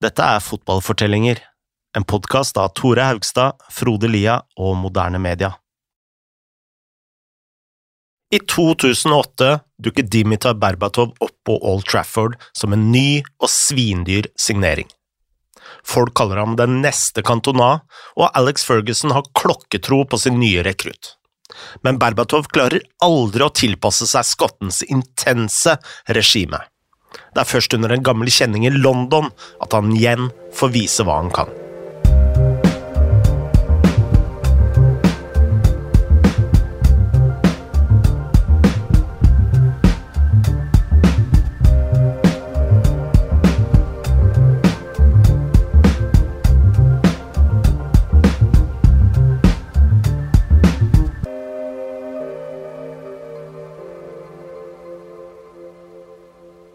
Dette er Fotballfortellinger, en podkast av Tore Haugstad, Frode Lia og Moderne Media. I 2008 dukket Dimitar Berbatov opp på Old Trafford som en ny og svindyr signering. Folk kaller ham den neste Cantona, og Alex Ferguson har klokketro på sin nye rekrutt. Men Berbatov klarer aldri å tilpasse seg skottens intense regime. Det er først under en gammel kjenning i London at han igjen får vise hva han kan.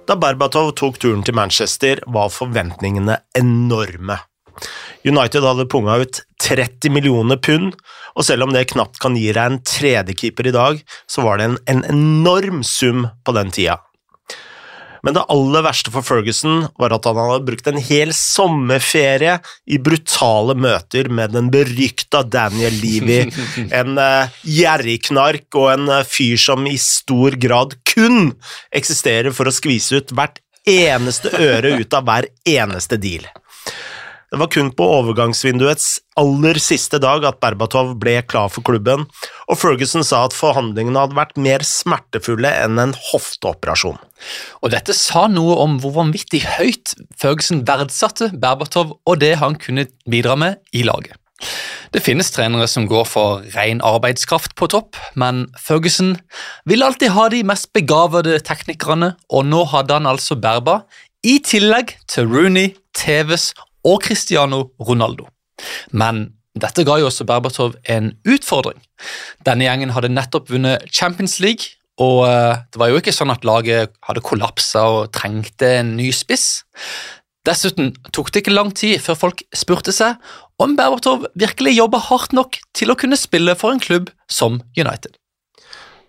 Da Berbatov tok turen til Manchester, var forventningene enorme. United hadde punga ut 30 millioner pund, og selv om det knapt kan gi deg en tredjekeeper i dag, så var det en, en enorm sum på den tida. Men det aller verste for Ferguson var at han hadde brukt en hel sommerferie i brutale møter med den berykta Daniel Levy, en uh, gjerrigknark og en uh, fyr som i stor grad kun eksisterer for å skvise ut hvert eneste øre ut av hver eneste deal. Det var kun på overgangsvinduets aller siste dag at Berbatov ble klar for klubben, og Ferguson sa at forhandlingene hadde vært mer smertefulle enn en hofteoperasjon. Og Dette sa noe om hvor vanvittig høyt Ferguson verdsatte Berbatov og det han kunne bidra med i laget. Det finnes trenere som går for ren arbeidskraft på topp, men Ferguson vil alltid ha de mest begavede teknikerne, og nå hadde han altså Berba, i tillegg til Rooney, Tevez og Cristiano Ronaldo. Men dette ga jo også Berbatov en utfordring. Denne gjengen hadde nettopp vunnet Champions League, og eh, det var jo ikke sånn at laget hadde kollapsa og trengte en ny spiss. Dessuten tok det ikke lang tid før folk spurte seg om Berbatov virkelig jobba hardt nok til å kunne spille for en klubb som United.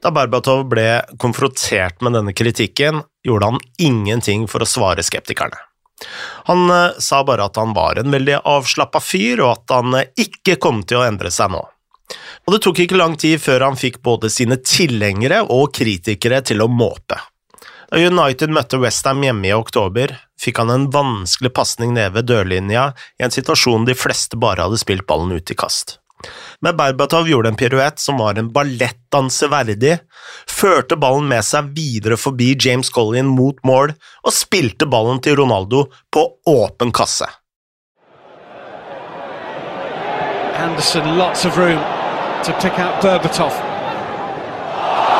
Da Berbatov ble konfrontert med denne kritikken, gjorde han ingenting for å svare skeptikerne. Han eh, sa bare at han var en veldig avslappa fyr, og at han eh, ikke kom til å endre seg nå. Og det tok ikke lang tid før han fikk både sine tilhengere og kritikere til å måpe. Da United møtte Westham hjemme i oktober, fikk han en vanskelig pasning ned ved dørlinja i en situasjon de fleste bare hadde spilt ballen ut i kast. Men Berbatov gjorde en piruett som var en ballettdanser verdig, førte ballen med seg videre forbi James Collin mot mål og spilte ballen til Ronaldo på åpen kasse. Anderson, lots of room to pick out Berbatov.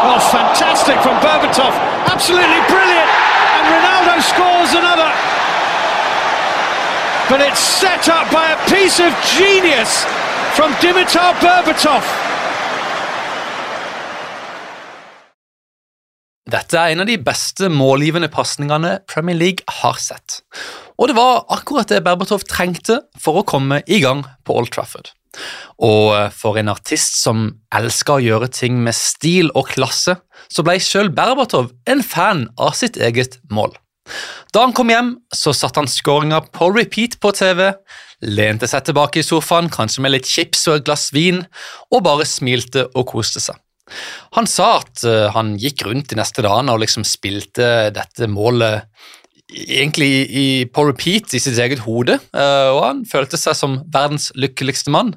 Oh, fantastic from Berbatov! Absolutely brilliant! Ronaldo scores another. But it's set up by a piece of genius from Dimitar Berbatov. Dette er en av de beste målgivende pasningene Premier League har sett. Og det var akkurat det Berbatov trengte for å komme i gang på Old Trafford. Og for en artist som elsker å gjøre ting med stil og klasse, så ble selv Berbatov en fan av sitt eget mål. Da han kom hjem, så satte han skåringa på repeat på TV, lente seg tilbake i sofaen, kanskje med litt chips og et glass vin, og bare smilte og koste seg. Han sa at uh, han gikk rundt de neste dagene og liksom spilte dette målet egentlig i, på repeat i sitt eget hode, uh, og han følte seg som verdens lykkeligste mann.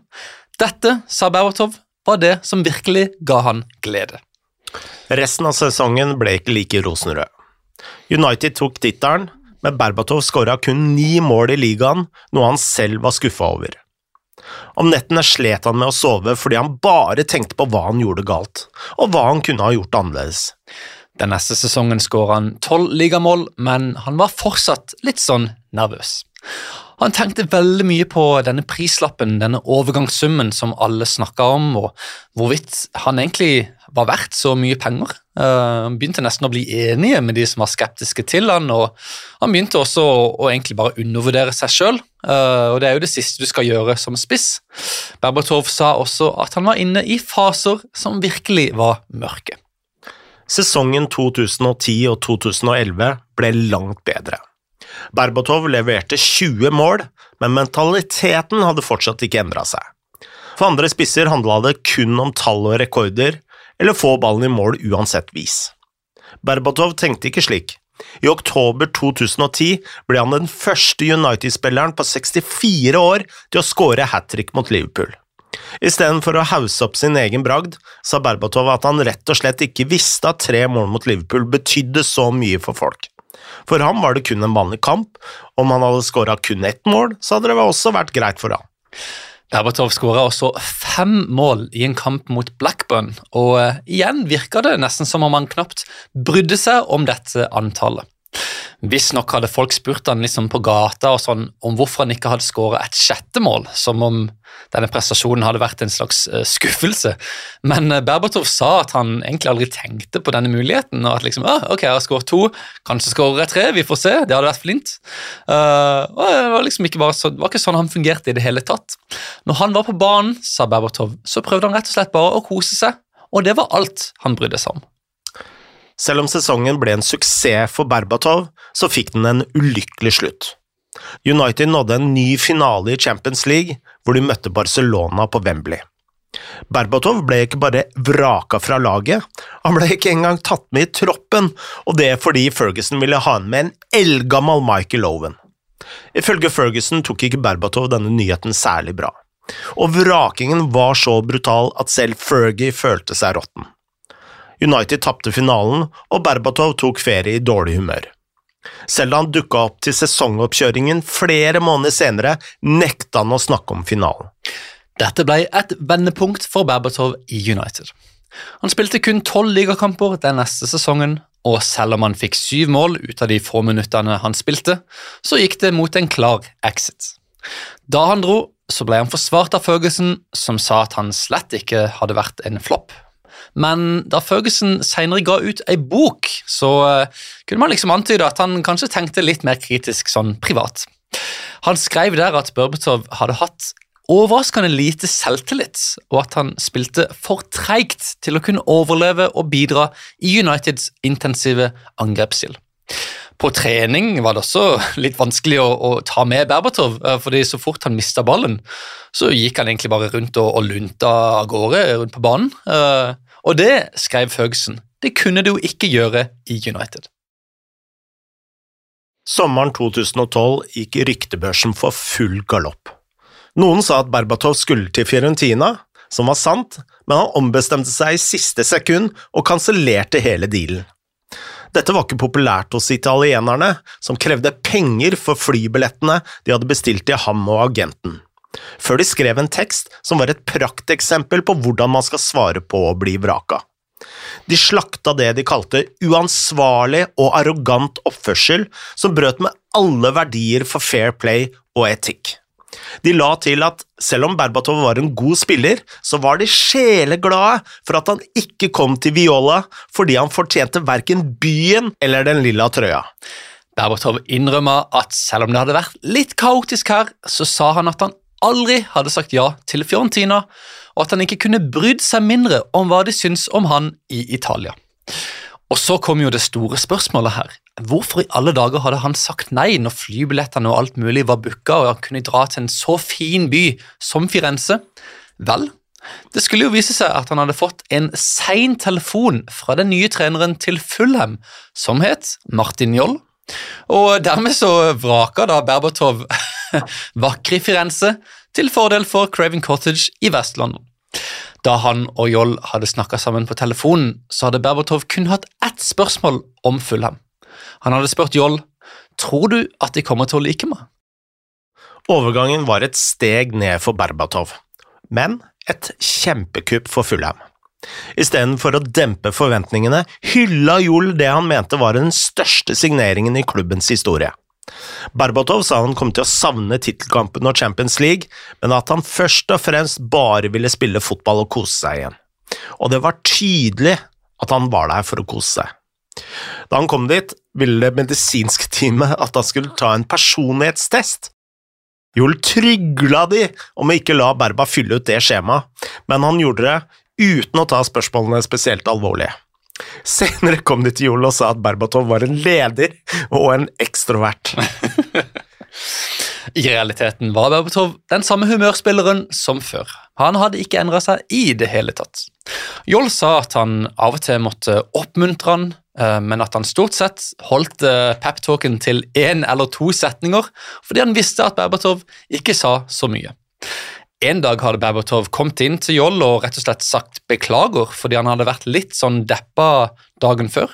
Dette, sa Berbatov, var det som virkelig ga han glede. Resten av sesongen ble ikke like rosenrød. United tok tittelen, men Berbatov skåra kun ni mål i ligaen, noe han selv var skuffa over. Om nettene slet han med å sove fordi han bare tenkte på hva han gjorde galt, og hva han kunne ha gjort annerledes. Den neste sesongen skåra han tolv ligamål, men han var fortsatt litt sånn nervøs. Han tenkte veldig mye på denne prislappen, denne overgangssummen som alle snakka om, og hvorvidt han egentlig var verdt så mye penger. Uh, han begynte nesten å bli enige med de som var skeptiske til han, og han begynte også å, å egentlig bare undervurdere seg sjøl, eh, og det er jo det siste du skal gjøre som spiss. Berbatov sa også at han var inne i faser som virkelig var mørke. Sesongen 2010 og 2011 ble langt bedre. Berbatov leverte 20 mål, men mentaliteten hadde fortsatt ikke endra seg. For andre spisser handla det kun om tall og rekorder, eller få ballen i mål uansett vis. Berbatov tenkte ikke slik. I oktober 2010 ble han den første United-spilleren på 64 år til å skåre hat trick mot Liverpool. Istedenfor å hause opp sin egen bragd, sa Berbatov at han rett og slett ikke visste at tre mål mot Liverpool betydde så mye for folk. For ham var det kun en vanlig kamp, om han hadde skåra kun ett mål, så hadde det også vært greit for ham. Berbatov skåra også fem mål i en kamp mot Blackburn, og uh, igjen virka det nesten som om han knapt brydde seg om dette antallet. Visstnok hadde folk spurt han liksom på gata og sånn om hvorfor han ikke hadde skåret et sjette mål, som om denne prestasjonen hadde vært en slags uh, skuffelse. Men uh, Berbatov sa at han egentlig aldri tenkte på denne muligheten. og at liksom, ah, ok, jeg har skåret to, kanskje skårer jeg tre, vi får se. Det hadde vært flint. Uh, og det var liksom ikke så, det var ikke sånn han fungerte i det hele tatt. Når han var på banen, sa Berbatov, så prøvde han rett og slett bare å kose seg, og det var alt han brydde seg om. Selv om sesongen ble en suksess for Berbatov, så fikk den en ulykkelig slutt. United nådde en ny finale i Champions League, hvor de møtte Barcelona på Wembley. Berbatov ble ikke bare vraka fra laget, han ble ikke engang tatt med i troppen, og det fordi Ferguson ville ha han med en eldgammel Michael Owen. Ifølge Ferguson tok ikke Berbatov denne nyheten særlig bra, og vrakingen var så brutal at selv Fergie følte seg råtten. United tapte finalen, og Berbatov tok ferie i dårlig humør. Selv da han dukka opp til sesongoppkjøringen flere måneder senere, nekta han å snakke om finalen. Dette ble et vendepunkt for Berbatov i United. Han spilte kun tolv ligakamper den neste sesongen, og selv om han fikk syv mål ut av de få minuttene han spilte, så gikk det mot en klar exit. Da han dro, så ble han forsvart av Ferguson, som sa at han slett ikke hadde vært en flopp, men da Ferguson senere ga ut ei bok, så uh, kunne man liksom antyde at han kanskje tenkte litt mer kritisk sånn privat. Han skrev der at Berbatov hadde hatt overraskende lite selvtillit, og at han spilte for treigt til å kunne overleve og bidra i Uniteds intensive angrepsstill. På trening var det også litt vanskelig å, å ta med Berbatov, eh, fordi så fort han mista ballen, så gikk han egentlig bare rundt og, og lunta av gårde rundt på banen. Og det, skrev Ferguson, det kunne du ikke gjøre i United. Sommeren 2012 gikk ryktebørsen for full galopp. Noen sa at Berbatov skulle til Fiorentina, som var sant, men han ombestemte seg i siste sekund og kansellerte hele dealen. Dette var ikke populært hos italienerne, som krevde penger for flybillettene de hadde bestilt til ham og agenten før de skrev en tekst som var et prakteksempel på hvordan man skal svare på å bli vraka. De slakta det de kalte uansvarlig og arrogant oppførsel, som brøt med alle verdier for fair play og etikk. De la til at selv om Berbatov var en god spiller, så var de sjeleglade for at han ikke kom til Viola fordi han fortjente verken byen eller den lilla trøya. Berbatov innrømma at selv om det hadde vært litt kaotisk her, så sa han at han aldri hadde sagt ja til Fiorentina, og at han ikke kunne brydd seg mindre om hva de syns om han i Italia. Og så kom jo det store spørsmålet her. Hvorfor i alle dager hadde han sagt nei når flybillettene og alt mulig var booka og han kunne dra til en så fin by som Firenze? Vel, det skulle jo vise seg at han hadde fått en sein telefon fra den nye treneren til Fulham, som het Martin Joll, og dermed så vraka da Berbatov vakre Firenze til fordel for Craven Cottage i Vest-London. Da han og Joll hadde snakka sammen på telefonen, så hadde Berbatov kun hatt ett spørsmål om Fulham. Han hadde spurt Joll tror du at de kommer til å like meg. Overgangen var et steg ned for Berbatov, men et kjempekupp for Fulham. Istedenfor å dempe forventningene hylla Joll det han mente var den største signeringen i klubbens historie. Berbatov sa han kom til å savne tittelkampen og Champions League, men at han først og fremst bare ville spille fotball og kose seg igjen. Og det var tydelig at han var der for å kose seg. Da han kom dit, ville det medisinske teamet at han skulle ta en personlighetstest. Joel trygla de om å ikke la Berba fylle ut det skjemaet, men han gjorde det uten å ta spørsmålene spesielt alvorlig. Senere kom de til Jol og sa at Berbatov var en leder og en ekstrovert. I realiteten var Berbatov den samme humørspilleren som før. Han hadde ikke endra seg i det hele tatt. Joll sa at han av og til måtte oppmuntre han, eh, men at han stort sett holdt eh, peptalken til én eller to setninger, fordi han visste at Berbatov ikke sa så mye. En dag hadde Berbatov kommet inn til Joll og rett og slett sagt beklager fordi han hadde vært litt sånn deppa dagen før.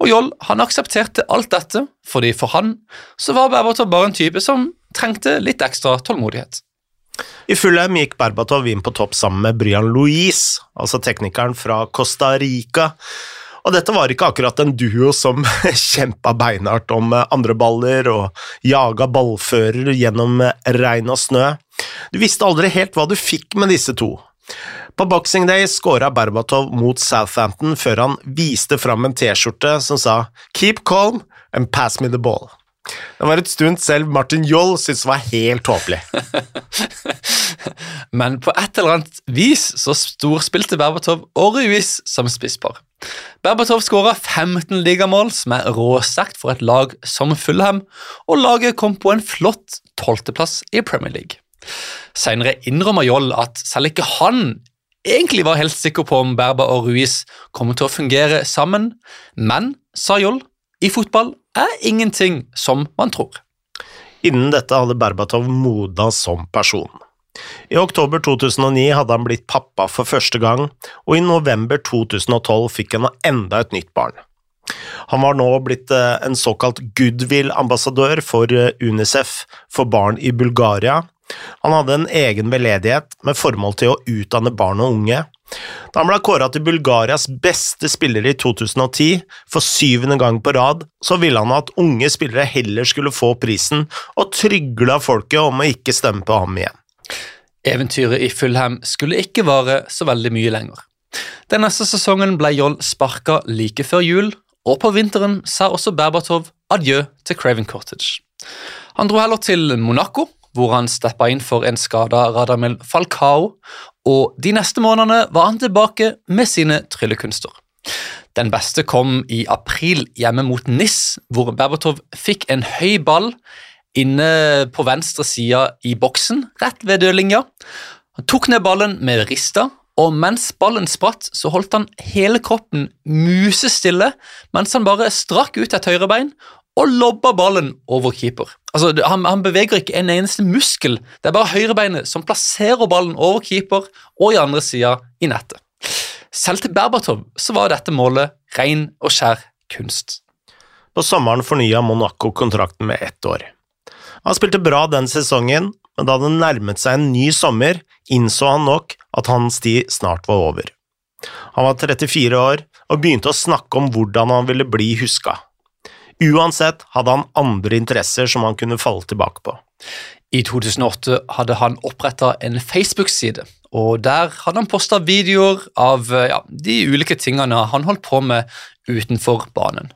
Og Joll han aksepterte alt dette, fordi for han så var Berbatov bare en type som trengte litt ekstra tålmodighet. I Fulheim gikk Berbatov inn på topp sammen med Brian Louise, altså teknikeren fra Costa Rica. Og dette var ikke akkurat en duo som kjempa beinhardt om andre baller og jaga ballfører gjennom regn og snø. Du visste aldri helt hva du fikk med disse to. På Boxing Day skåra Berbatov mot Southampton før han viste fram en T-skjorte som sa «Keep calm and pass me the ball». Det var et stund selv Martin Joll syntes var helt tåpelig. Men på et eller annet vis så storspilte Berbatov Ruiz som spisspar. Berbatov skåra 15 ligamål, som er råsterkt for et lag som Fulham, og laget kom på en flott tolvteplass i Premier League. Senere innrømmer Joll at selv ikke han egentlig var helt sikker på om Berba og Ruiz kommer til å fungere sammen, men, sa Joll, i fotball er ingenting som man tror. Innen dette hadde Berbatov modna som person. I oktober 2009 hadde han blitt pappa for første gang, og i november 2012 fikk han enda et nytt barn. Han var nå blitt eh, en såkalt goodwill-ambassadør for eh, UNICEF for barn i Bulgaria, han hadde en egen veldedighet med formål til å utdanne barn og unge. Da han ble kåra til Bulgarias beste spiller i 2010, for syvende gang på rad, så ville han at unge spillere heller skulle få prisen, og trygla folket om å ikke stemme på ham igjen. Eventyret i Fulham skulle ikke vare så veldig mye lenger. Den neste sesongen ble Joll sparka like før jul, og på vinteren sa også Berbatov adjø til Craven Cottage. Han dro heller til Monaco, hvor han steppa inn for en skada Radamel Falcao, og de neste månedene var han tilbake med sine tryllekunster. Den beste kom i april hjemme mot NIS, hvor Berbatov fikk en høy ball inne på venstre side i boksen, rett ved dødlinja. Han tok ned ballen med rista, og mens ballen spratt, så holdt han hele kroppen musestille mens han bare strakk ut et høyrebein og lobba ballen over keeper. Altså, han, han, beveger ikke en eneste muskel, det er bare høyrebeinet som plasserer ballen over keeper og i andre sida i nettet. Selv til Berbatov så var dette målet ren og skjær kunst. På sommeren fornya Monaco kontrakten med ett år. Han spilte bra den sesongen, men da det nærmet seg en ny sommer, innså han nok at hans tid snart var over. Han var 34 år og begynte å snakke om hvordan han ville bli huska. Uansett hadde han andre interesser som han kunne falle tilbake på. I 2008 hadde han oppretta en Facebook-side, og der hadde han posta videoer av ja, de ulike tingene han holdt på med utenfor banen.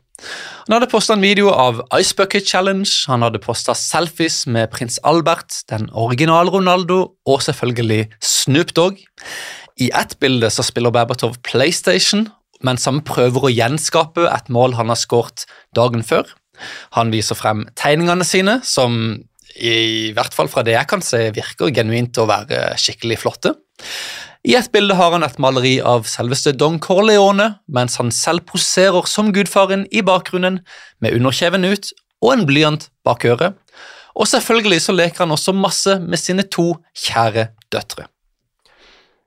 Han hadde posta en video av Ice Bucket Challenge, han hadde posta selfies med prins Albert, den originale Ronaldo og selvfølgelig Snoop Dogg. I ett bilde så spiller Berbatov PlayStation, mens han prøver å gjenskape et mål han har skåret dagen før. Han viser frem tegningene sine, som i hvert fall fra det jeg kan se, virker genuint å være skikkelig flotte. I et bilde har han et maleri av selveste Don Corleone, mens han selv poserer som gudfaren i bakgrunnen med underkjeven ut og en blyant bak øret. Og selvfølgelig så leker han også masse med sine to kjære døtre.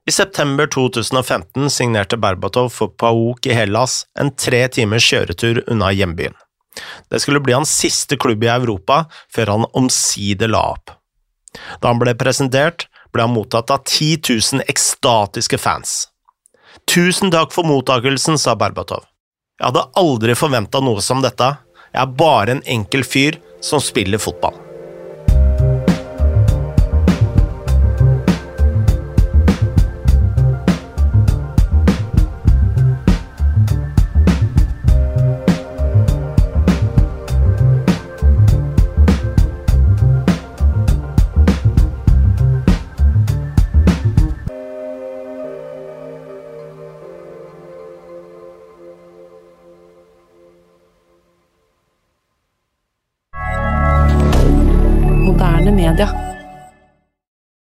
I september 2015 signerte Berbatov for Paok i Hellas en tre timers kjøretur unna hjembyen. Det skulle bli hans siste klubb i Europa før han omsider la opp. Da han ble presentert, ble han mottatt av 10 000 ekstatiske fans. Tusen takk for mottakelsen, sa Berbatov. Jeg hadde aldri forventa noe som dette, jeg er bare en enkel fyr som spiller fotball.